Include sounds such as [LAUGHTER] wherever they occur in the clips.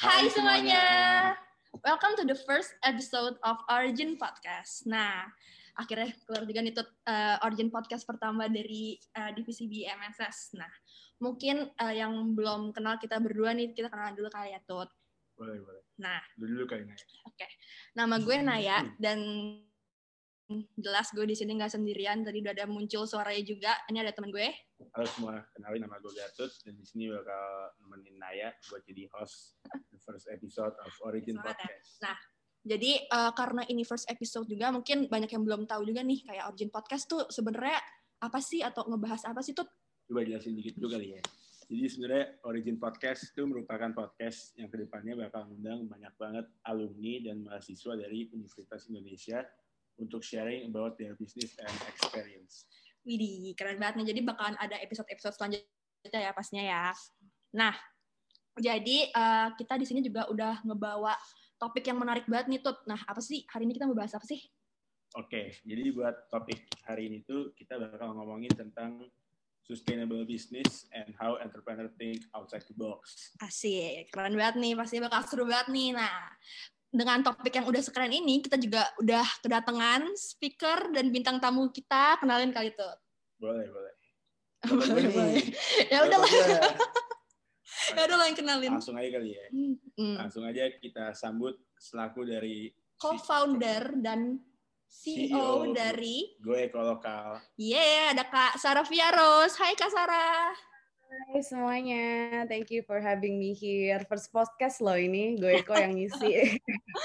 Hai semuanya. Welcome to the first episode of Origin Podcast. Nah, akhirnya keluar juga nih uh, Origin Podcast pertama dari uh, divisi BMSS. Nah, mungkin uh, yang belum kenal kita berdua nih, kita kenal dulu kali ya, Tut. Boleh, boleh. Nah. Dulu kali Naya. Oke. Okay. Nama gue Naya, dan jelas gue di sini nggak sendirian. Tadi udah ada muncul suaranya juga. Ini ada teman gue. Halo semua, kenalin nama gue Gatut dan di sini bakal nemenin Naya buat jadi host the first episode of Origin Semangat Podcast. Ya. Nah, jadi uh, karena ini first episode juga, mungkin banyak yang belum tahu juga nih kayak Origin Podcast tuh sebenarnya apa sih atau ngebahas apa sih tuh? Coba jelasin dikit dulu kali ya. Jadi sebenarnya Origin Podcast itu merupakan podcast yang ke depannya bakal mengundang banyak banget alumni dan mahasiswa dari Universitas Indonesia untuk sharing about their business and experience. Widih, keren banget nih. Jadi bakalan ada episode-episode selanjutnya ya pastinya ya. Nah, jadi uh, kita di sini juga udah ngebawa topik yang menarik banget nih, Tut. Nah, apa sih? Hari ini kita mau bahas apa sih? Oke, jadi buat topik hari ini tuh kita bakal ngomongin tentang sustainable business and how entrepreneur think outside the box. Asik, keren banget nih, pasti bakal seru banget nih. Nah, dengan topik yang udah sekeren ini, kita juga udah kedatangan speaker dan bintang tamu kita. Kenalin kali tuh. Boleh, boleh. [LAUGHS] boleh, boleh. Ya udah lah. [LAUGHS] ya udah lah yang kenalin. Langsung aja kali ya. Hmm. Langsung aja kita sambut selaku dari co-founder dan CEO, CEO dari Gue Lokal. Iya, yeah, ada Kak Sarah Fiaros. Hai Kak Sarah. Hai semuanya, thank you for having me here. First podcast loh ini, gue kok yang ngisi.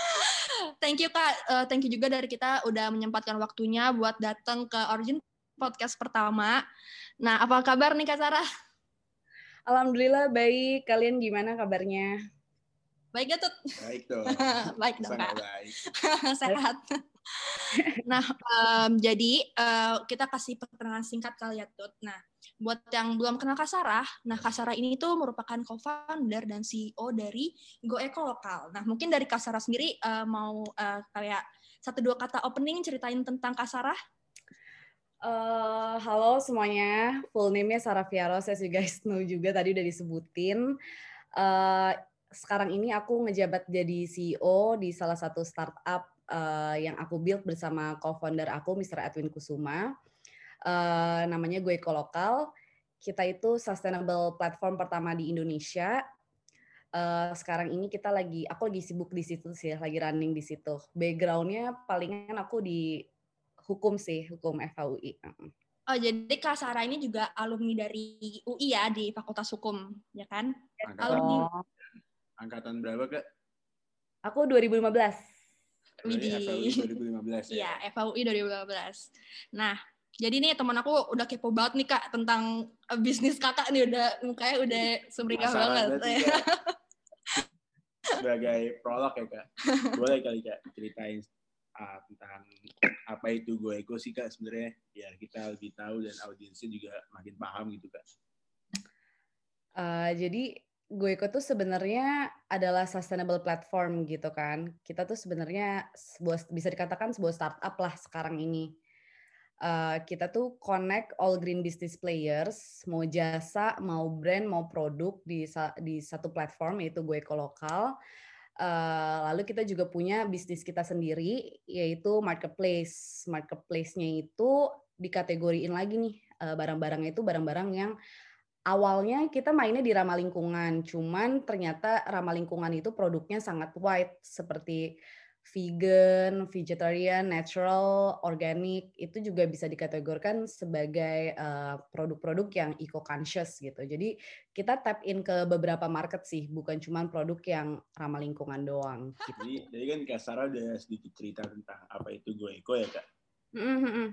[LAUGHS] thank you kak, uh, thank you juga dari kita udah menyempatkan waktunya buat datang ke Origin podcast pertama. Nah, apa kabar nih kak Sarah? Alhamdulillah baik, kalian gimana kabarnya? Baik ya, Tut? Baik dong. [LAUGHS] baik dong, Kak. Baik. [LAUGHS] Sehat. Nah, um, jadi uh, kita kasih perkenalan singkat kali ya, Tut. Nah, buat yang belum kenal Kak Sarah, nah Kak Sarah ini tuh merupakan co-founder dan CEO dari Go Eco Lokal. Nah, mungkin dari Kak Sarah sendiri uh, mau uh, kayak satu dua kata opening ceritain tentang Kak Sarah. Uh, halo semuanya, full name-nya Sarah Fiaros, as you guys know juga tadi udah disebutin. Uh, sekarang ini aku ngejabat jadi CEO di salah satu startup uh, yang aku build bersama co-founder aku, Mr. Edwin Kusuma uh, namanya Gue Lokal. Kita itu sustainable platform pertama di Indonesia. Uh, sekarang ini kita lagi, aku lagi sibuk di situ sih, lagi running di situ. Backgroundnya palingan aku di hukum sih, hukum FHUI. Oh, jadi Kak Sarah ini juga alumni dari UI ya, di Fakultas Hukum, ya kan? Angkatan, alumni. Angkatan berapa, Kak? Aku 2015. Widih. FHUI 2015 ya. Iya, FHUI 2015. Nah, jadi nih teman aku udah kepo banget nih kak tentang eh, bisnis kakak nih udah mukanya udah sumringah banget. Ya. [LAUGHS] Sebagai prolog ya kak, boleh kali kak ceritain uh, tentang apa itu gue ego sih kak sebenarnya biar kita lebih tahu dan audiensnya juga makin paham gitu kak. Uh, jadi Goeko tuh sebenarnya adalah sustainable platform gitu kan. Kita tuh sebenarnya sebuah bisa dikatakan sebuah startup lah sekarang ini uh, kita tuh connect all green business players, mau jasa, mau brand, mau produk di di satu platform yaitu gue lokal. Uh, lalu kita juga punya bisnis kita sendiri yaitu marketplace. Marketplace-nya itu dikategoriin lagi nih uh, barang-barangnya itu barang-barang yang awalnya kita mainnya di ramah lingkungan, cuman ternyata ramah lingkungan itu produknya sangat wide seperti vegan, vegetarian, natural, organic itu juga bisa dikategorikan sebagai uh, produk-produk yang eco-conscious gitu. Jadi kita tap in ke beberapa market sih, bukan cuma produk yang ramah lingkungan doang. Gitu. Jadi, jadi kan Kak Sarah udah sedikit cerita tentang apa itu Go Eco ya Kak? Mm-hmm.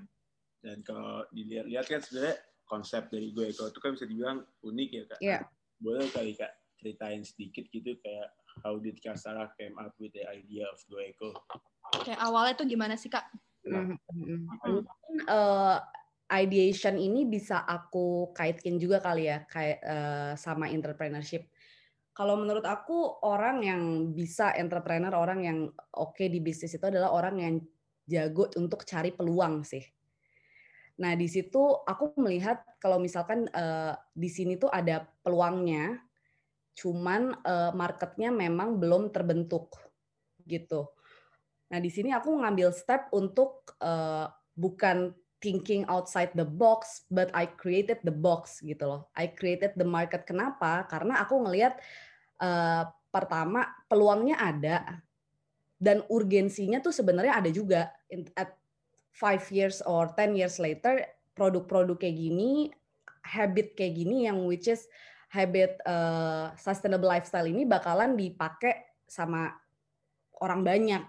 Dan kalau dilihat-lihat kan sebenarnya konsep dari Go Eco itu kan bisa dibilang unik ya Kak? Iya. Yeah. boleh kali Kak ceritain sedikit gitu kayak how did Kak Sarah came up with the idea of Go Eco? Kayak awalnya tuh gimana sih Kak? Mm -hmm. uh, ideation ini bisa aku kaitkan juga kali ya kayak uh, sama entrepreneurship. Kalau menurut aku orang yang bisa entrepreneur, orang yang oke okay di bisnis itu adalah orang yang jago untuk cari peluang sih. Nah, di situ aku melihat kalau misalkan uh, di sini tuh ada peluangnya, cuman uh, marketnya memang belum terbentuk gitu. Nah, di sini aku ngambil step untuk uh, bukan thinking outside the box, but I created the box gitu loh. I created the market. Kenapa? Karena aku ngelihat uh, pertama peluangnya ada dan urgensinya tuh sebenarnya ada juga. At five years or ten years later, produk-produk kayak gini, habit kayak gini yang which is habit uh, sustainable lifestyle ini bakalan dipakai sama orang banyak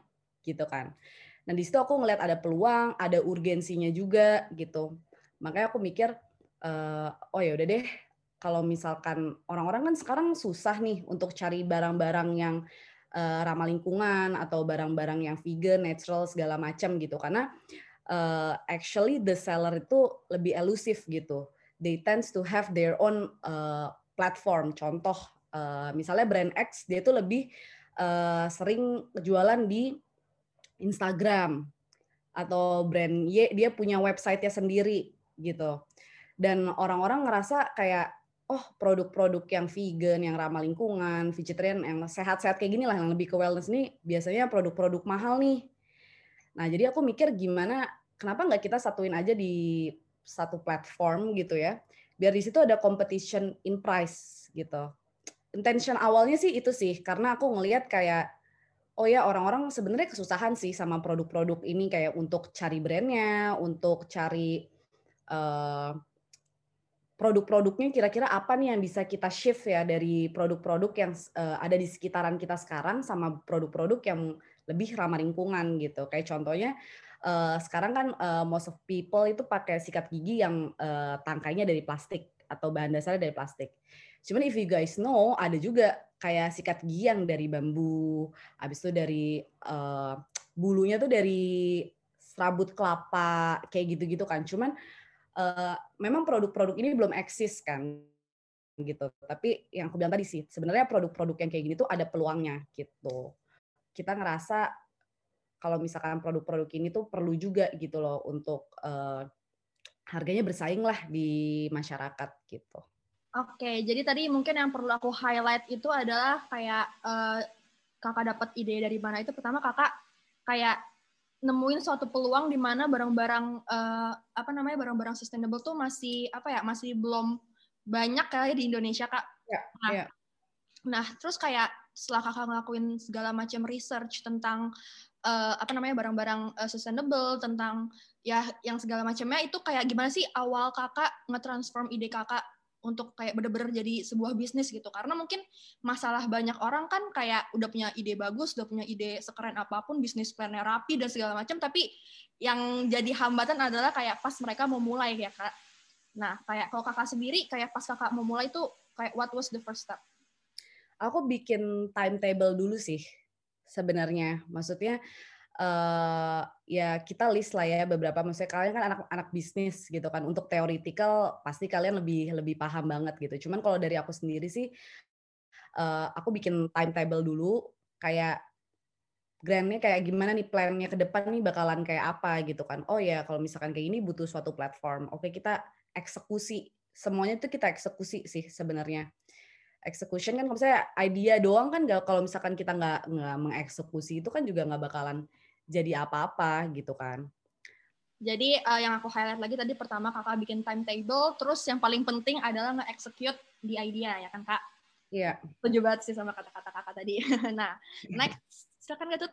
gitu kan. Nah di situ aku ngeliat ada peluang, ada urgensinya juga gitu. Makanya aku mikir, uh, oh ya udah deh, kalau misalkan orang-orang kan sekarang susah nih untuk cari barang-barang yang uh, ramah lingkungan atau barang-barang yang vegan, natural segala macam gitu. Karena uh, actually the seller itu lebih elusif gitu. They tends to have their own uh, platform. Contoh, uh, misalnya brand X dia itu lebih uh, sering jualan di Instagram atau brand Y dia punya website-nya sendiri gitu. Dan orang-orang ngerasa kayak oh produk-produk yang vegan, yang ramah lingkungan, vegetarian, yang sehat-sehat kayak gini lah, yang lebih ke wellness nih biasanya produk-produk mahal nih. Nah jadi aku mikir gimana, kenapa nggak kita satuin aja di satu platform gitu ya, biar di situ ada competition in price gitu. Intention awalnya sih itu sih, karena aku ngelihat kayak Oh ya, orang-orang sebenarnya kesusahan sih sama produk-produk ini kayak untuk cari brandnya, untuk cari uh, produk-produknya kira-kira apa nih yang bisa kita shift ya dari produk-produk yang uh, ada di sekitaran kita sekarang sama produk-produk yang lebih ramah lingkungan gitu. Kayak contohnya uh, sekarang kan uh, most of people itu pakai sikat gigi yang uh, tangkainya dari plastik atau bahan dasarnya dari plastik. Cuman if you guys know, ada juga kayak sikat gigi yang dari bambu, habis itu dari uh, bulunya tuh dari serabut kelapa, kayak gitu-gitu kan. Cuman uh, memang produk-produk ini belum eksis kan gitu. Tapi yang aku bilang tadi sih, sebenarnya produk-produk yang kayak gini tuh ada peluangnya gitu. Kita ngerasa kalau misalkan produk-produk ini tuh perlu juga gitu loh untuk uh, harganya bersaing lah di masyarakat gitu. Oke, jadi tadi mungkin yang perlu aku highlight itu adalah kayak uh, kakak dapat ide dari mana itu pertama kakak kayak nemuin suatu peluang di mana barang-barang uh, apa namanya barang-barang sustainable tuh masih apa ya masih belum banyak kali di Indonesia kak. Ya, nah, ya. nah terus kayak setelah kakak ngelakuin segala macam research tentang uh, apa namanya barang-barang uh, sustainable tentang ya yang segala macamnya itu kayak gimana sih awal kakak nge-transform ide kakak untuk kayak bener-bener jadi sebuah bisnis gitu? Karena mungkin masalah banyak orang kan kayak udah punya ide bagus udah punya ide sekeren apa pun bisnis plannya rapi dan segala macam tapi yang jadi hambatan adalah kayak pas mereka mau mulai ya kak. Nah kayak kalau kakak sendiri kayak pas kakak mau mulai itu kayak what was the first step aku bikin timetable dulu sih sebenarnya. Maksudnya uh, ya kita list lah ya beberapa. Maksudnya kalian kan anak-anak bisnis gitu kan. Untuk teoritikal pasti kalian lebih lebih paham banget gitu. Cuman kalau dari aku sendiri sih uh, aku bikin timetable dulu. Kayak grandnya kayak gimana nih plannya ke depan nih bakalan kayak apa gitu kan. Oh ya kalau misalkan kayak ini butuh suatu platform. Oke kita eksekusi. Semuanya itu kita eksekusi sih sebenarnya execution kan kalau misalnya idea doang kan kalau misalkan kita nggak nggak mengeksekusi itu kan juga nggak bakalan jadi apa-apa gitu kan. Jadi uh, yang aku highlight lagi tadi pertama kakak bikin timetable, terus yang paling penting adalah nge-execute di idea ya kan kak? Iya. Yeah. Setuju banget sih sama kata-kata kakak tadi. [LAUGHS] nah, next silakan Gatut.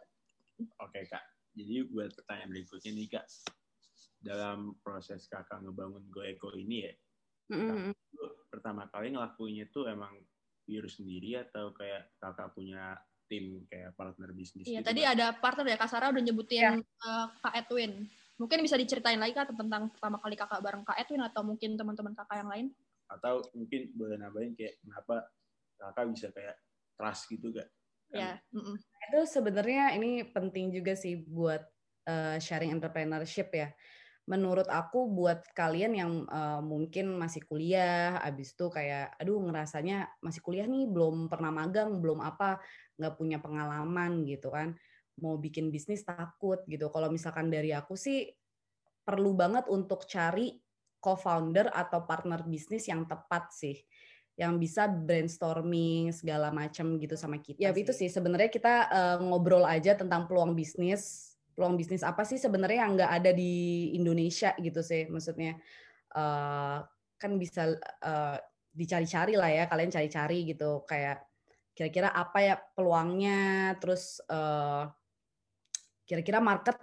Oke kak, jadi buat pertanyaan berikutnya nih kak, dalam proses kakak ngebangun GoEco ini ya, mm-hmm. pertama kali ngelakuinnya tuh emang virus sendiri atau kayak kakak punya tim kayak partner bisnis. Iya, gitu, tadi kan. ada partner ya Kak Sarah udah nyebutin ya. uh, Kak Edwin. Mungkin bisa diceritain lagi Kak tentang pertama kali Kakak bareng Kak Edwin atau mungkin teman-teman Kakak yang lain? Atau mungkin boleh nambahin kayak kenapa Kakak bisa kayak trust gitu gak? Kan? Mm -mm. Itu sebenarnya ini penting juga sih buat uh, sharing entrepreneurship ya menurut aku buat kalian yang uh, mungkin masih kuliah, abis itu kayak, aduh ngerasanya masih kuliah nih, belum pernah magang, belum apa, nggak punya pengalaman gitu kan, mau bikin bisnis takut gitu. Kalau misalkan dari aku sih, perlu banget untuk cari co-founder atau partner bisnis yang tepat sih yang bisa brainstorming segala macam gitu sama kita. Ya sih. itu sih sebenarnya kita uh, ngobrol aja tentang peluang bisnis, peluang bisnis apa sih sebenarnya yang nggak ada di Indonesia gitu sih, maksudnya uh, kan bisa uh, dicari-cari lah ya, kalian cari-cari gitu kayak kira-kira apa ya peluangnya, terus uh, kira-kira market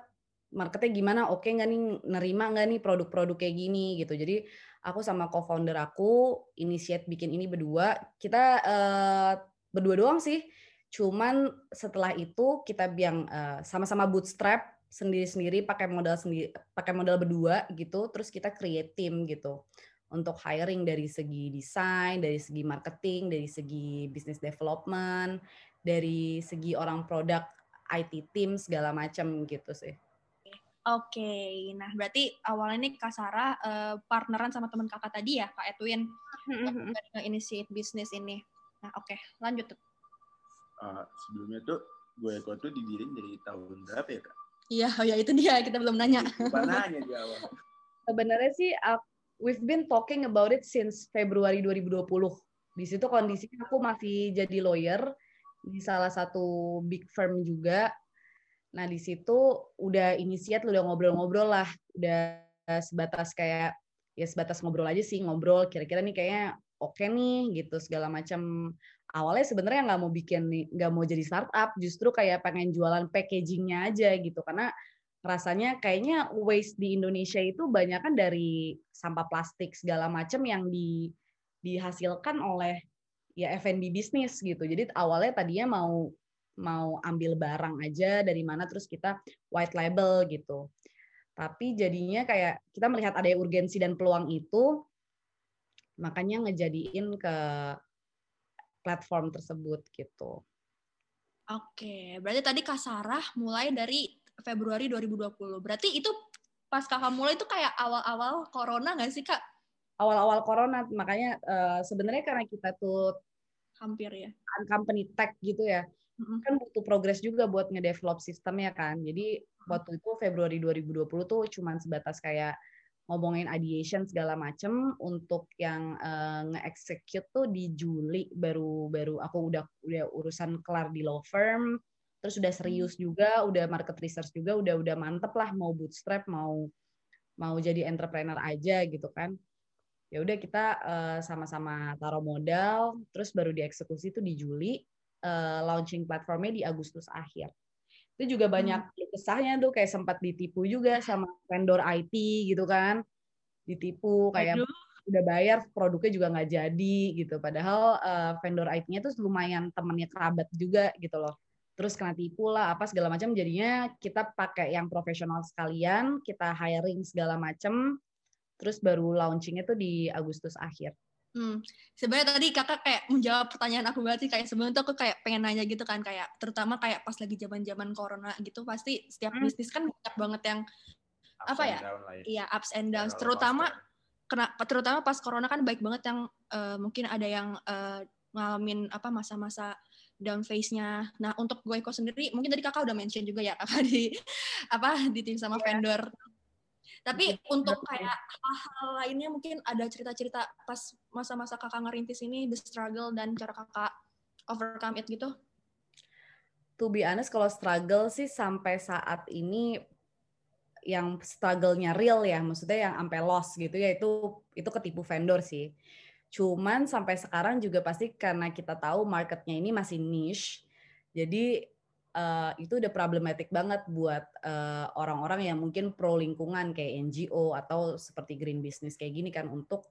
marketnya gimana, oke nggak nih nerima nggak nih produk-produk kayak gini gitu. Jadi aku sama co-founder aku initiate bikin ini berdua. Kita uh, berdua doang sih. Cuman setelah itu kita biang uh, sama-sama bootstrap sendiri-sendiri pakai modal sendiri pakai modal berdua gitu. Terus kita create team gitu untuk hiring dari segi desain, dari segi marketing, dari segi business development, dari segi orang produk IT team segala macam gitu sih. Oke, okay. nah berarti awalnya nih Kak Sarah uh, partneran sama teman kakak tadi ya, Kak Edwin, mm-hmm. initiate bisnis ini. Nah oke, okay. lanjut. Uh, sebelumnya tuh gue Eko tuh didiriin dari tahun berapa ya Kak? Iya, oh ya itu dia, kita belum nanya. Lupa nanya di awal. Sebenarnya sih, uh, we've been talking about it since Februari 2020. Di situ kondisinya aku masih jadi lawyer di salah satu big firm juga Nah, di situ udah inisiat, udah ngobrol-ngobrol lah, udah sebatas kayak ya sebatas ngobrol aja sih, ngobrol kira-kira nih kayaknya oke okay nih gitu segala macam. Awalnya sebenarnya nggak mau bikin nggak mau jadi startup, justru kayak pengen jualan packagingnya aja gitu karena rasanya kayaknya waste di Indonesia itu banyak kan dari sampah plastik segala macam yang di dihasilkan oleh ya F&B bisnis gitu. Jadi awalnya tadinya mau mau ambil barang aja dari mana terus kita white label gitu. Tapi jadinya kayak kita melihat ada urgensi dan peluang itu, makanya ngejadiin ke platform tersebut gitu. Oke, berarti tadi Kak Sarah mulai dari Februari 2020. Berarti itu pas kakak mulai itu kayak awal-awal corona nggak sih kak? Awal-awal corona, makanya uh, sebenarnya karena kita tuh hampir ya company tech gitu ya kan butuh progres juga buat ngedevelop sistemnya kan. Jadi waktu itu Februari 2020 tuh cuman sebatas kayak ngomongin ideation segala macem untuk yang uh, nge-execute tuh di Juli baru baru aku udah udah urusan kelar di law firm terus udah serius juga udah market research juga udah udah mantep lah mau bootstrap mau mau jadi entrepreneur aja gitu kan ya udah kita uh, sama-sama taruh modal terus baru dieksekusi tuh di Juli uh, launching platformnya di Agustus akhir. Itu juga banyak hmm. kesahnya tuh kayak sempat ditipu juga sama vendor IT gitu kan. Ditipu kayak Aduh. udah bayar produknya juga nggak jadi gitu. Padahal uh, vendor IT-nya tuh lumayan temennya kerabat juga gitu loh. Terus kena tipu lah apa segala macam jadinya kita pakai yang profesional sekalian, kita hiring segala macam terus baru launchingnya tuh di Agustus akhir. Hmm. Sebenarnya tadi kakak kayak menjawab pertanyaan aku berarti kayak sebelum itu aku kayak pengen nanya gitu kan kayak terutama kayak pas lagi zaman-zaman corona gitu pasti setiap hmm. bisnis kan banyak banget yang ups apa ya? ya? Iya ups and downs. Terutama kena terutama pas corona kan baik banget yang uh, mungkin ada yang uh, ngalamin apa masa-masa down phase-nya. Nah, untuk gue sendiri mungkin tadi kakak udah mention juga ya [LAUGHS] kakak di apa di tim sama yeah. vendor tapi untuk kayak hal-hal lainnya mungkin ada cerita-cerita pas masa-masa kakak ngerintis ini, the struggle dan cara kakak overcome it gitu? To be honest, kalau struggle sih sampai saat ini yang struggle-nya real ya, maksudnya yang sampai loss gitu ya, itu itu ketipu vendor sih. Cuman sampai sekarang juga pasti karena kita tahu marketnya ini masih niche, jadi uh, itu udah problematik banget buat uh, orang-orang yang mungkin pro lingkungan kayak NGO atau seperti green business kayak gini kan untuk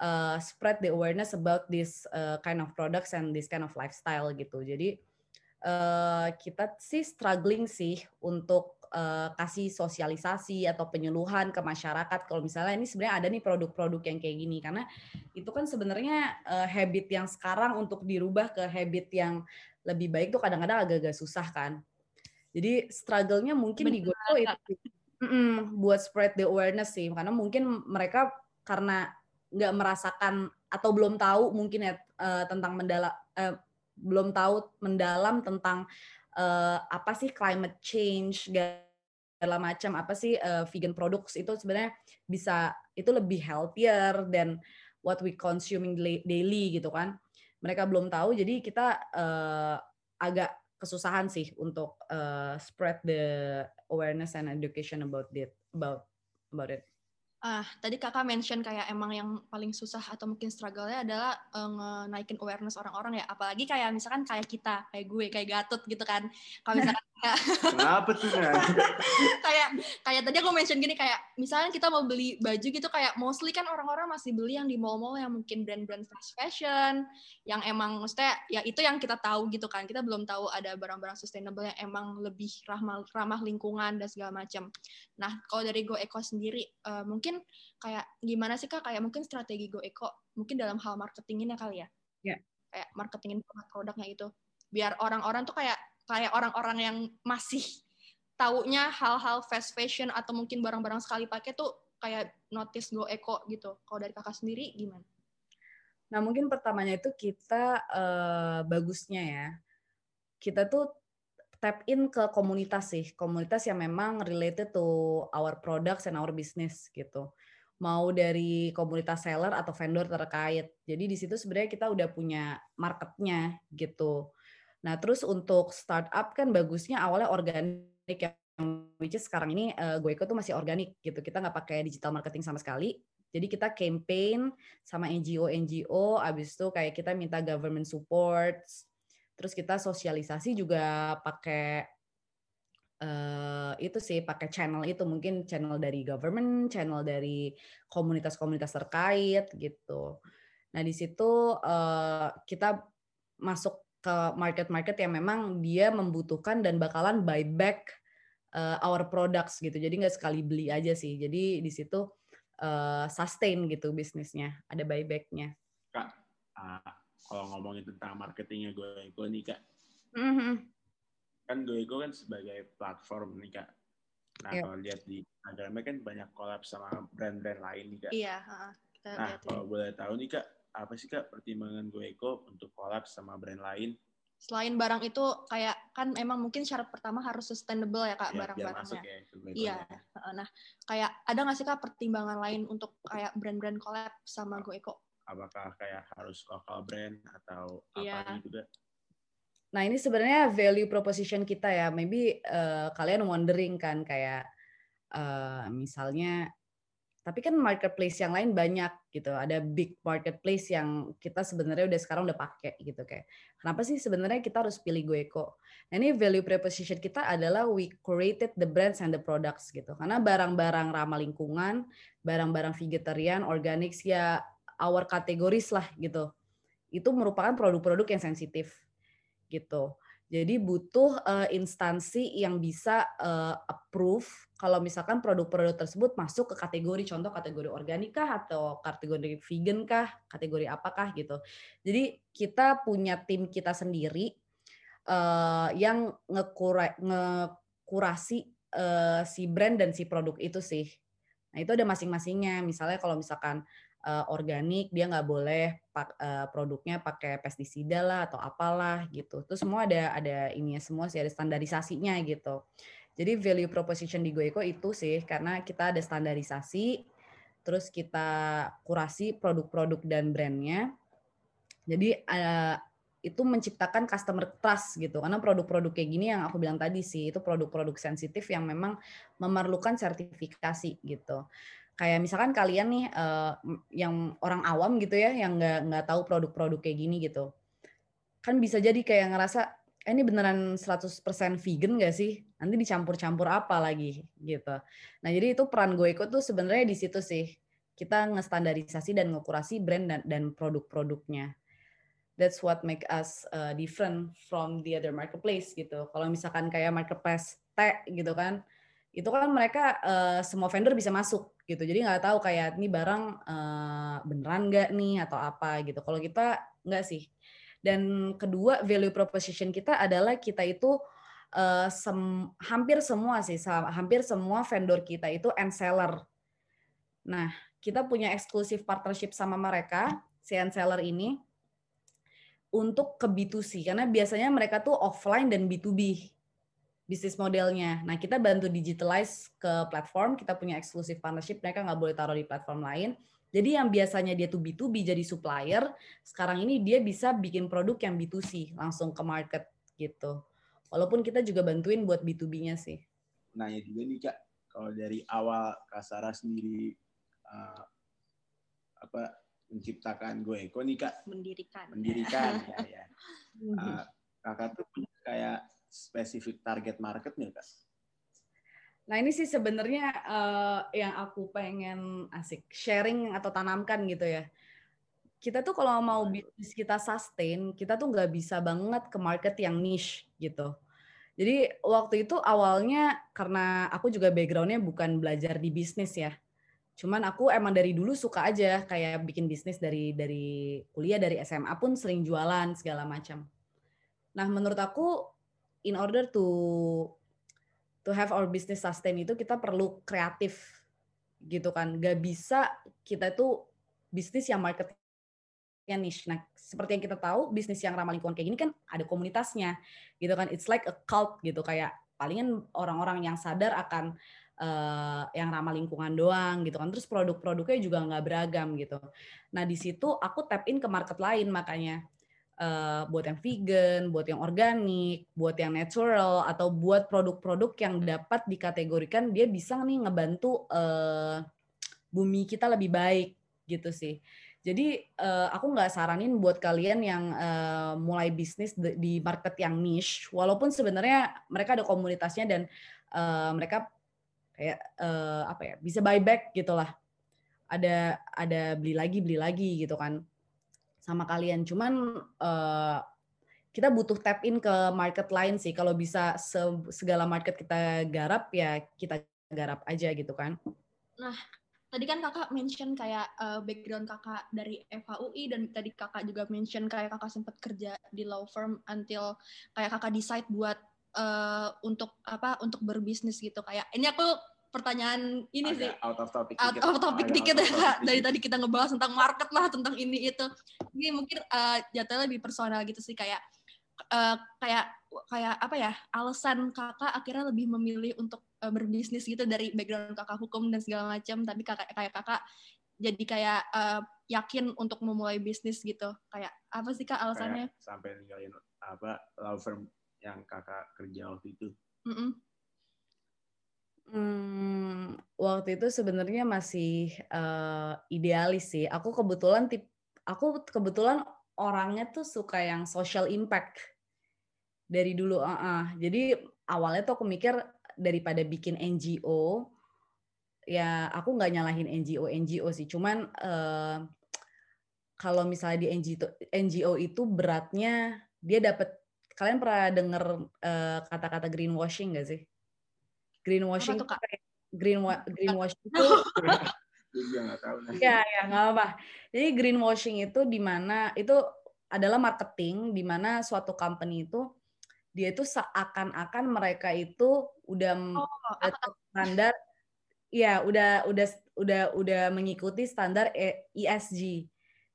uh, spread the awareness about this uh, kind of products and this kind of lifestyle gitu. Jadi uh, kita sih struggling sih untuk uh, kasih sosialisasi atau penyuluhan ke masyarakat kalau misalnya ini sebenarnya ada nih produk-produk yang kayak gini karena itu kan sebenarnya uh, habit yang sekarang untuk dirubah ke habit yang lebih baik tuh kadang-kadang agak-agak susah kan. Jadi struggle-nya mungkin Benar. di gue tuh itu mm, buat spread the awareness sih, karena mungkin mereka karena nggak merasakan atau belum tahu mungkin ya uh, tentang mendalam uh, belum tahu mendalam tentang uh, apa sih climate change segala macam apa sih uh, vegan products itu sebenarnya bisa itu lebih healthier than what we consuming daily gitu kan. Mereka belum tahu jadi kita uh, agak kesusahan sih untuk uh, spread the awareness and education about it about about it. Ah, tadi kakak mention kayak emang yang paling susah atau mungkin struggle-nya adalah uh, naikin awareness orang-orang ya. Apalagi kayak misalkan kayak kita, kayak gue, kayak Gatot gitu kan. Kalau misalkan Kenapa tuh [LAUGHS] kayak kayak tadi aku mention gini kayak misalnya kita mau beli baju gitu kayak mostly kan orang-orang masih beli yang di mall-mall yang mungkin brand-brand fast fashion yang emang maksudnya ya itu yang kita tahu gitu kan. Kita belum tahu ada barang-barang sustainable yang emang lebih ramah ramah lingkungan dan segala macam. Nah, kalau dari Go Eco sendiri uh, mungkin kayak gimana sih Kak kayak mungkin strategi Go Eco mungkin dalam hal marketingnya kali ya? Ya. Yeah. Kayak marketingin produk-produknya itu biar orang-orang tuh kayak kayak orang-orang yang masih taunya hal-hal fast fashion atau mungkin barang-barang sekali pakai tuh kayak notice go eco gitu. Kalau dari kakak sendiri gimana? Nah mungkin pertamanya itu kita uh, bagusnya ya, kita tuh tap in ke komunitas sih, komunitas yang memang related to our products and our business gitu. Mau dari komunitas seller atau vendor terkait. Jadi di situ sebenarnya kita udah punya marketnya gitu. Nah, terus untuk startup kan bagusnya awalnya organik yang which is sekarang ini uh, gue ikut tuh masih organik gitu. Kita nggak pakai digital marketing sama sekali. Jadi kita campaign sama NGO NGO, abis itu kayak kita minta government support, terus kita sosialisasi juga pakai uh, itu sih pakai channel itu mungkin channel dari government, channel dari komunitas-komunitas terkait gitu. Nah di situ uh, kita masuk ke market-market yang memang dia membutuhkan dan bakalan buy back uh, our products gitu. Jadi nggak sekali beli aja sih. Jadi di situ uh, sustain gitu bisnisnya, ada buybacknya. Kak, uh, kalau ngomongin tentang marketingnya GoEgo nih kak, mm-hmm. kan GoEgo kan sebagai platform nih kak. Nah yep. kalau lihat di Instagramnya kan banyak collab sama brand-brand lain nih kak. Iya. Uh, nah kalau boleh tahu nih kak, apa sih kak pertimbangan GoEco untuk collab sama brand lain? Selain barang itu kayak kan emang mungkin syarat pertama harus sustainable ya kak ya, barang-barangnya. Ya, iya. Nah kayak ada nggak sih kak pertimbangan lain untuk kayak brand-brand collab sama GoEco? Apakah kayak harus lokal brand atau ya. apa juga? Nah ini sebenarnya value proposition kita ya. Maybe uh, kalian wondering kan kayak uh, misalnya tapi kan marketplace yang lain banyak gitu. Ada big marketplace yang kita sebenarnya udah sekarang udah pakai gitu kayak. Kenapa sih sebenarnya kita harus pilih Goeco? Nah, ini value proposition kita adalah we created the brands and the products gitu. Karena barang-barang ramah lingkungan, barang-barang vegetarian, organic ya our categories lah gitu. Itu merupakan produk-produk yang sensitif gitu. Jadi butuh uh, instansi yang bisa uh, approve kalau misalkan produk-produk tersebut masuk ke kategori contoh kategori organik atau kategori vegan kah, kategori apakah gitu. Jadi kita punya tim kita sendiri uh, yang ngekura, ngekurasi uh, si brand dan si produk itu sih. Nah itu ada masing-masingnya. Misalnya kalau misalkan uh, organik dia nggak boleh pak, uh, produknya pakai pestisida lah atau apalah gitu. Itu semua ada ada ininya semua sih ada standarisasinya gitu. Jadi value proposition di Goeco itu sih karena kita ada standarisasi, terus kita kurasi produk-produk dan brandnya. Jadi uh, itu menciptakan customer trust gitu karena produk-produk kayak gini yang aku bilang tadi sih itu produk-produk sensitif yang memang memerlukan sertifikasi gitu kayak misalkan kalian nih uh, yang orang awam gitu ya yang nggak nggak tahu produk-produk kayak gini gitu. Kan bisa jadi kayak ngerasa eh, ini beneran 100% vegan gak sih? Nanti dicampur-campur apa lagi? Gitu. Nah jadi itu peran gue ikut tuh sebenarnya di situ sih. Kita ngestandarisasi dan ngekurasi brand dan, dan produk-produknya. That's what make us uh, different from the other marketplace gitu. Kalau misalkan kayak marketplace tech gitu kan itu kan mereka uh, semua vendor bisa masuk gitu. Jadi nggak tahu kayak ini barang uh, beneran nggak nih atau apa gitu. Kalau kita nggak sih. Dan kedua value proposition kita adalah kita itu uh, sem hampir semua sih, hampir semua vendor kita itu end seller. Nah, kita punya eksklusif partnership sama mereka, si end seller ini untuk ke B2C karena biasanya mereka tuh offline dan B2B bisnis modelnya. Nah, kita bantu digitalize ke platform, kita punya eksklusif partnership, mereka nggak boleh taruh di platform lain. Jadi yang biasanya dia tuh B2B jadi supplier, sekarang ini dia bisa bikin produk yang B2C, langsung ke market gitu. Walaupun kita juga bantuin buat B2B-nya sih. Nanya juga nih Kak, kalau dari awal Kasara sendiri uh, apa menciptakan gue Eko nih Kak? Mendirikan. Mendirikan, ya ya. Uh, [LAUGHS] kakak tuh punya kayak spesifik target market nih kak? Nah ini sih sebenarnya uh, yang aku pengen asik sharing atau tanamkan gitu ya. Kita tuh kalau mau bisnis kita sustain, kita tuh nggak bisa banget ke market yang niche gitu. Jadi waktu itu awalnya karena aku juga backgroundnya bukan belajar di bisnis ya. Cuman aku emang dari dulu suka aja kayak bikin bisnis dari dari kuliah dari SMA pun sering jualan segala macam. Nah menurut aku in order to to have our business sustain itu kita perlu kreatif gitu kan. Gak bisa kita itu bisnis yang marketnya niche. Nah seperti yang kita tahu bisnis yang ramah lingkungan kayak gini kan ada komunitasnya gitu kan. It's like a cult gitu kayak palingan orang-orang yang sadar akan uh, yang ramah lingkungan doang gitu kan. Terus produk-produknya juga nggak beragam gitu. Nah di situ aku tap in ke market lain makanya uh, buat yang vegan, buat yang organik, buat yang natural, atau buat produk-produk yang dapat dikategorikan dia bisa nih ngebantu uh, bumi kita lebih baik gitu sih. Jadi uh, aku nggak saranin buat kalian yang uh, mulai bisnis di market yang niche, walaupun sebenarnya mereka ada komunitasnya dan uh, mereka kayak uh, apa ya bisa buyback gitulah. Ada ada beli lagi beli lagi gitu kan sama kalian. Cuman uh, kita butuh tap in ke market lain sih. Kalau bisa segala market kita garap ya kita garap aja gitu kan. Nah, tadi kan kakak mention kayak uh, background kakak dari FHUI dan tadi kakak juga mention kayak kakak sempat kerja di law firm until kayak kakak decide buat uh, untuk apa untuk berbisnis gitu kayak ini aku pertanyaan ini Agak sih. out of topic out of topic dikit ya dari tadi kita ngebahas tentang market lah tentang ini itu. Ini mungkin uh, jatuhnya lebih personal gitu sih kayak uh, kayak kayak apa ya alasan kakak akhirnya lebih memilih untuk uh, berbisnis gitu dari background kakak hukum dan segala macam. Tapi kakak kayak kakak jadi kayak uh, yakin untuk memulai bisnis gitu. Kayak apa sih kak alasannya? Kayak sampai ninggalin apa law firm yang kakak kerja waktu itu. Mm -mm. Hmm, waktu itu sebenarnya masih uh, idealis sih. Aku kebetulan tip, aku kebetulan orangnya tuh suka yang social impact dari dulu. Uh -uh. Jadi awalnya tuh aku mikir daripada bikin NGO, ya aku nggak nyalahin NGO NGO sih. Cuman uh, kalau misalnya di NGO NGO itu beratnya dia dapat kalian pernah dengar uh, kata-kata greenwashing gak sih? Greenwashing tuh, green greenwashing itu [LAUGHS] Ya, ya nggak apa. Jadi greenwashing itu di mana itu adalah marketing di mana suatu company itu dia itu seakan-akan mereka itu udah oh, standar ya udah udah udah udah mengikuti standar ESG e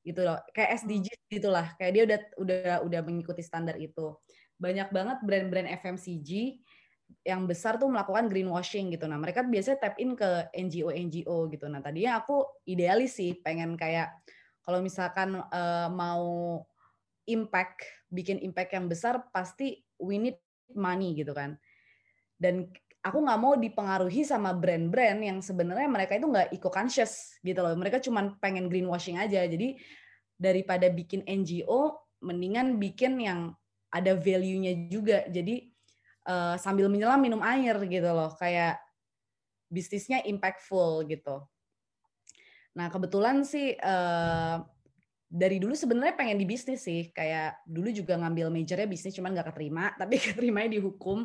gitu loh. Kayak SDG hmm. gitulah. Kayak dia udah udah udah mengikuti standar itu. Banyak banget brand-brand FMCG yang besar tuh melakukan greenwashing gitu. Nah, mereka biasanya tap in ke NGO-NGO gitu. Nah, tadinya aku idealis sih pengen kayak kalau misalkan uh, mau impact, bikin impact yang besar pasti we need money gitu kan. Dan aku nggak mau dipengaruhi sama brand-brand yang sebenarnya mereka itu nggak eco-conscious gitu loh. Mereka cuma pengen greenwashing aja. Jadi daripada bikin NGO, mendingan bikin yang ada value-nya juga. Jadi uh, sambil menyelam minum air gitu loh kayak bisnisnya impactful gitu. Nah kebetulan sih uh, dari dulu sebenarnya pengen di bisnis sih kayak dulu juga ngambil majornya bisnis cuman nggak keterima [LAUGHS] tapi keterimanya di hukum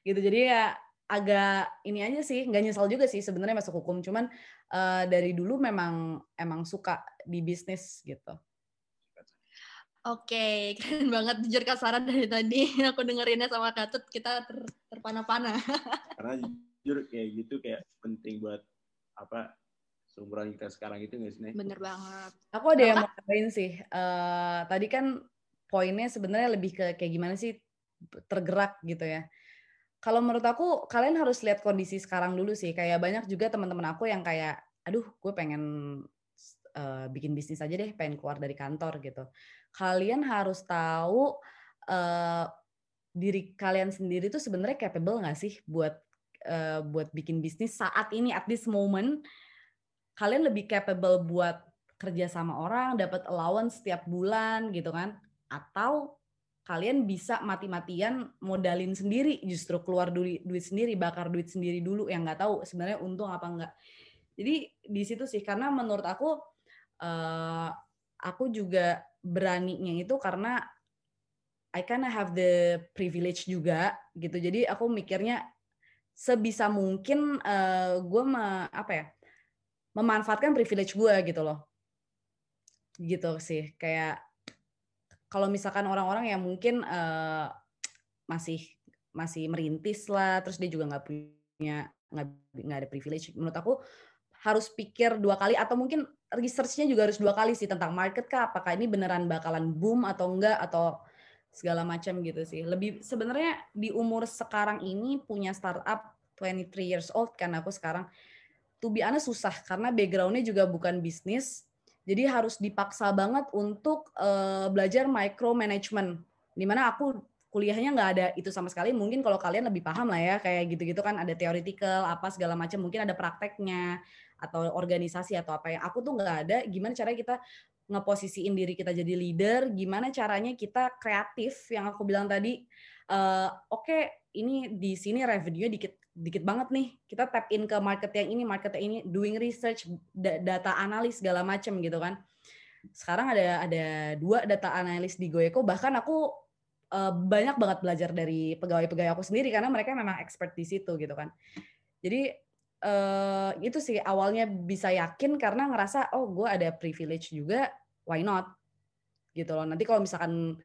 gitu. Jadi ya agak ini aja sih nggak nyesal juga sih sebenarnya masuk hukum cuman uh, dari dulu memang emang suka di bisnis gitu Oke, [LAUGHS] keren banget jujur Kak Sarah dari tadi [LAUGHS] aku dengerinnya sama Katut kita ter, terpana-pana. [LAUGHS] Karena jujur kayak gitu kayak penting buat apa seumuran kita sekarang itu nggak sih? Bener banget. Aku ada yang mau tambahin sih. Uh, tadi kan poinnya sebenarnya lebih ke kayak gimana sih tergerak gitu ya. kalau menurut aku kalian harus lihat kondisi sekarang dulu sih. Kayak banyak juga teman-teman aku yang kayak, aduh, gue pengen uh, bikin bisnis aja deh, pengen keluar dari kantor gitu. Kalian harus tahu uh, diri kalian sendiri tuh sebenarnya capable nggak sih buat uh, buat bikin bisnis saat ini at this moment. Kalian lebih capable buat kerja sama orang, dapat allowance setiap bulan gitu kan? Atau kalian bisa mati-matian modalin sendiri justru keluar duit duit sendiri bakar duit sendiri dulu yang nggak tahu sebenarnya untung apa enggak jadi di situ sih karena menurut aku uh, aku juga beraninya itu karena I kinda have the privilege juga gitu. Jadi aku mikirnya sebisa mungkin uh, gue me, apa ya memanfaatkan privilege gue gitu loh. Gitu sih kayak kalau misalkan orang-orang yang mungkin uh, masih masih merintis lah, terus dia juga nggak punya nggak nggak ada privilege, menurut aku harus pikir dua kali atau mungkin researchnya juga harus dua kali sih tentang market kah, apakah ini beneran bakalan boom atau enggak atau segala macam gitu sih. Lebih sebenarnya di umur sekarang ini punya startup 23 years old kan aku sekarang to be honest susah karena backgroundnya juga bukan bisnis jadi harus dipaksa banget untuk uh, belajar micromanagement. Di mana aku kuliahnya nggak ada itu sama sekali. Mungkin kalau kalian lebih paham lah ya, kayak gitu-gitu kan ada theoretical, apa segala macam. Mungkin ada prakteknya atau organisasi atau apa yang aku tuh nggak ada. Gimana caranya kita ngeposisiin diri kita jadi leader? Gimana caranya kita kreatif? Yang aku bilang tadi, uh, oke okay, ini di sini revenue dikit dikit banget nih kita tap in ke market yang ini market yang ini doing research data analis segala macam gitu kan sekarang ada ada dua data analis di Goeko bahkan aku uh, banyak banget belajar dari pegawai-pegawai aku sendiri karena mereka memang expert di situ gitu kan jadi uh, itu sih awalnya bisa yakin karena ngerasa oh gue ada privilege juga why not gitu loh nanti kalau misalkan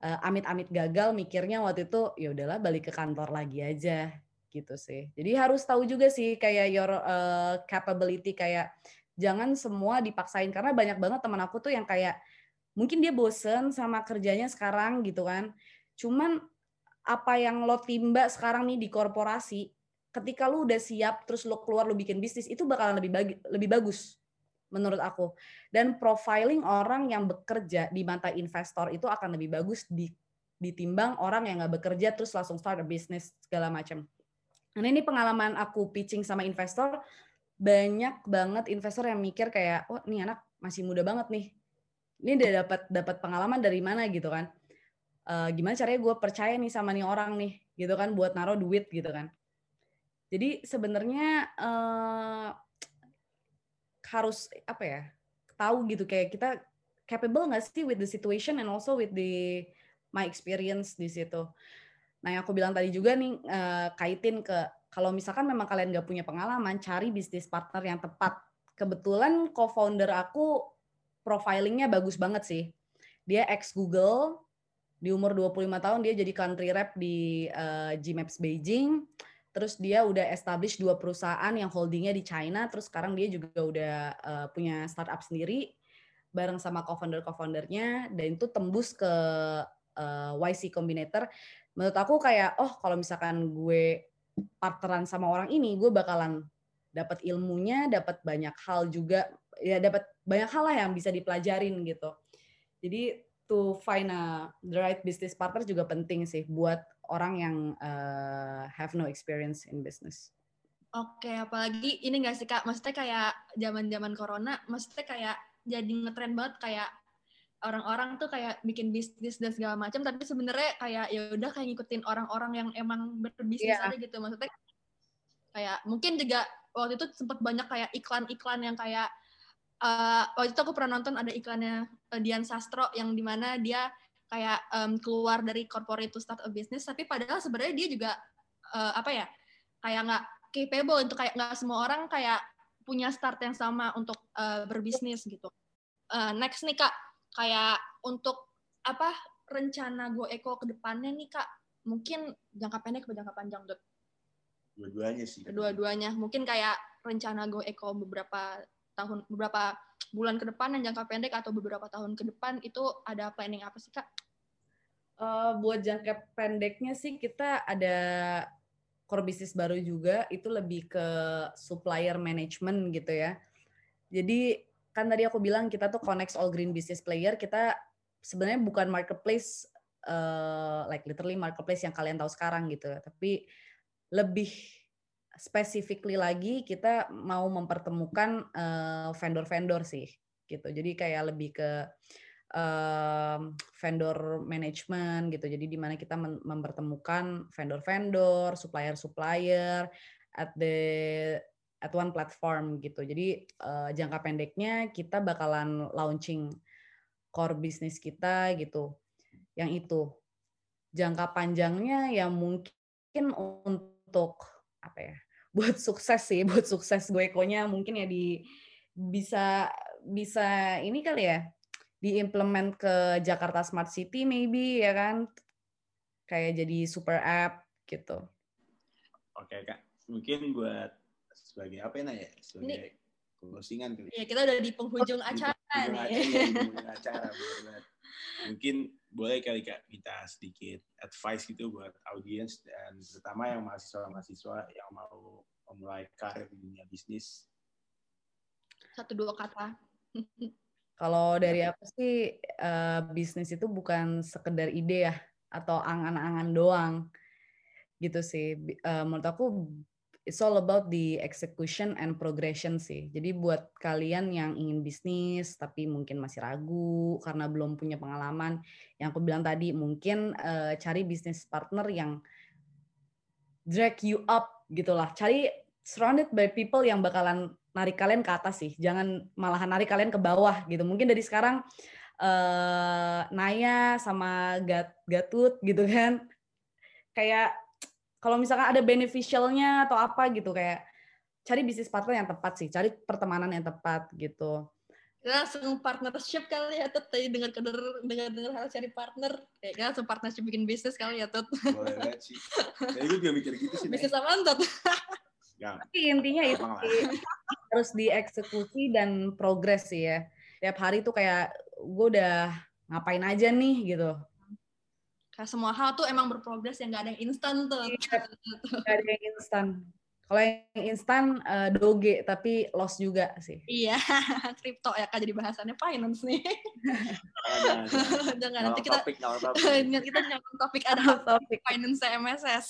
uh, amit-amit gagal mikirnya waktu itu ya udahlah balik ke kantor lagi aja gitu sih. Jadi harus tahu juga sih kayak your uh, capability kayak jangan semua dipaksain karena banyak banget teman aku tuh yang kayak mungkin dia bosen sama kerjanya sekarang gitu kan. Cuman apa yang lo timba sekarang nih di korporasi, ketika lu udah siap terus lo keluar lo bikin bisnis itu bakalan lebih bagi, lebih bagus menurut aku. Dan profiling orang yang bekerja di mata investor itu akan lebih bagus di ditimbang orang yang nggak bekerja terus langsung start a business segala macam. Karena ini pengalaman aku pitching sama investor, banyak banget investor yang mikir kayak, oh ini anak masih muda banget nih. Ini udah dapat dapat pengalaman dari mana gitu kan? Uh, gimana caranya gue percaya nih sama nih orang nih, gitu kan, buat naruh duit gitu kan? Jadi sebenarnya uh, harus apa ya? Tahu gitu kayak kita capable nggak sih with the situation and also with the my experience di situ. Nah, yang aku bilang tadi juga nih uh, kaitin ke kalau misalkan memang kalian nggak punya pengalaman, cari bisnis partner yang tepat. Kebetulan co-founder aku profilingnya bagus banget sih. Dia ex Google, di umur 25 tahun dia jadi country rep di uh, Gmaps Beijing. Terus dia udah establish dua perusahaan yang holdingnya di China. Terus sekarang dia juga udah uh, punya startup sendiri bareng sama co-founder co-foundernya dan itu tembus ke uh, YC Combinator menurut aku kayak oh kalau misalkan gue partneran sama orang ini gue bakalan dapat ilmunya dapat banyak hal juga ya dapat banyak hal lah yang bisa dipelajarin gitu jadi to find a the right business partner juga penting sih buat orang yang uh, have no experience in business. Oke, apalagi ini gak sih kak, maksudnya kayak zaman zaman corona, maksudnya kayak jadi ngetren banget kayak orang-orang tuh kayak bikin bisnis dan segala macam tapi sebenarnya kayak ya udah kayak ngikutin orang-orang yang emang berbisnis yeah. aja gitu maksudnya kayak mungkin juga waktu itu sempat banyak kayak iklan-iklan yang kayak uh, waktu itu aku pernah nonton ada iklannya uh, Dian Sastro yang di mana dia kayak um, keluar dari corporate to start a business tapi padahal sebenarnya dia juga uh, apa ya kayak nggak capable untuk kayak nggak semua orang kayak punya start yang sama untuk uh, berbisnis gitu uh, next nih kak kayak untuk apa rencana Go Eko ke depannya nih Kak? Mungkin jangka pendek atau jangka panjang, Dot? Dua-duanya sih. Dua-duanya. Mungkin kayak rencana Go Eko beberapa tahun beberapa bulan ke depan dan jangka pendek atau beberapa tahun ke depan itu ada planning apa sih Kak? Uh, buat jangka pendeknya sih kita ada core bisnis baru juga itu lebih ke supplier management gitu ya. Jadi kan tadi aku bilang kita tuh connect all green business player, kita sebenarnya bukan marketplace uh, like literally marketplace yang kalian tahu sekarang gitu, tapi lebih specifically lagi kita mau mempertemukan vendor vendor-vendor sih gitu. Jadi kayak lebih ke um, vendor management gitu. Jadi di mana kita mempertemukan vendor-vendor, supplier-supplier at the at one platform gitu. Jadi uh, jangka pendeknya kita bakalan launching core bisnis kita gitu. Yang itu. Jangka panjangnya yang mungkin untuk apa ya? Buat sukses sih, buat sukses gue nya mungkin ya di bisa bisa ini kali ya diimplement ke Jakarta Smart City maybe ya kan kayak jadi super app gitu. Oke kak, mungkin buat sebagai apa ya sebagai Ini, closingan kali. Ya kita udah di penghujung acara di nih. Acara, acara Mungkin boleh kali kak kita sedikit advice gitu buat audiens dan terutama yang mahasiswa-mahasiswa yang mau memulai karir di dunia bisnis. Satu dua kata. [LAUGHS] Kalau dari aku sih uh, bisnis itu bukan sekedar ide ya atau angan-angan doang gitu sih. Uh, menurut aku it's all about the execution and progression sih. Jadi buat kalian yang ingin bisnis tapi mungkin masih ragu karena belum punya pengalaman, yang aku bilang tadi mungkin uh, cari bisnis partner yang drag you up gitulah. Cari surrounded by people yang bakalan narik kalian ke atas sih, jangan malahan narik kalian ke bawah gitu. Mungkin dari sekarang uh, Naya sama Gat Gatut gitu kan, kayak kalau misalkan ada beneficialnya atau apa gitu kayak cari bisnis partner yang tepat sih, cari pertemanan yang tepat gitu. Langsung partnership kali ya Tut, tadi dengar dengar dengar dengar harus cari partner, kayak langsung partnership bikin bisnis kali ya Tut. Boleh banget sih. Saya juga mikir gitu sih. Bisnis apa Tut? Ya. Tapi intinya itu sih, harus dieksekusi dan progres sih ya. Tiap hari tuh kayak gue udah ngapain aja nih gitu. Kayak semua hal tuh emang berprogres yang gak ada yang instan tuh. Iya, [LAUGHS] gak ada yang instan. Kalau yang instan uh, doge tapi loss juga sih. Iya, [LAUGHS] kripto ya kan jadi bahasannya finance nih. Jangan [LAUGHS] nanti kita topik, kita nyambung topik ada topik finance MSS.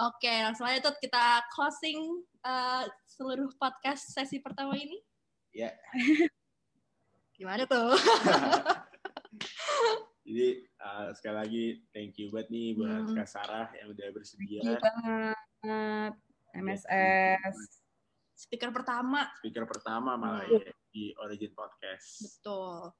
Oke, langsung aja tuh kita closing uh, seluruh podcast sesi pertama ini. Ya. Yeah. Gimana tuh? Jadi uh, sekali lagi thank you buat nih buat hmm. Kak Sarah yang udah bersedia. Thank you banget. MSS. Speaker pertama. Speaker pertama malah hmm. ya, di Origin Podcast. Betul.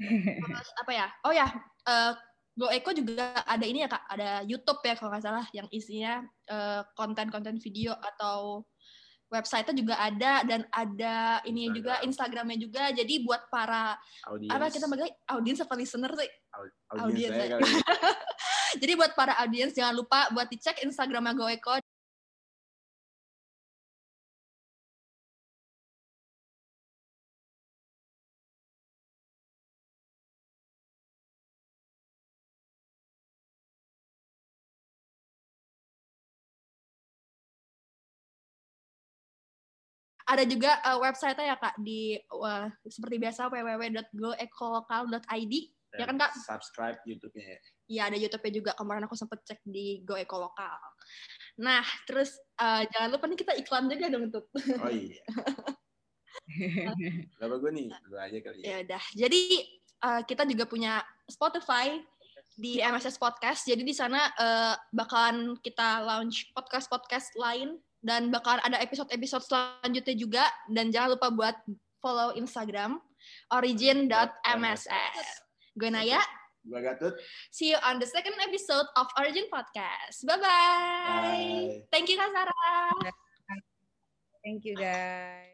[LAUGHS] Terus apa ya? Oh ya, uh, Go Eko juga ada ini ya kak, ada YouTube ya kalau nggak salah yang isinya eh, konten-konten uh, video atau website juga ada dan ada ini juga Instagramnya juga. Jadi buat para audience. apa kita bagi audiens apa listener sih? Audiens. Ya. [LAUGHS] Jadi buat para audiens jangan lupa buat dicek Instagramnya Go ada juga uh, website ya kak di uh, seperti biasa www.goekolokal.id ya kan kak subscribe YouTube-nya ya Iya ada YouTube-nya juga kemarin aku sempet cek di Go Eko Lokal. Nah terus uh, jangan lupa nih kita iklan juga dong tuh. Oh iya. [LAUGHS] Berapa gue nih? Dua aja kali ya. Ya udah. Jadi uh, kita juga punya Spotify di MSS Podcast. Jadi di sana uh, bakalan kita launch podcast-podcast lain dan bakal ada episode-episode selanjutnya juga dan jangan lupa buat follow Instagram origin.mss. Gue Naya. Gue Gatut. See you on the second episode of Origin Podcast. Bye-bye. Thank you Kak Sarah. Thank you guys.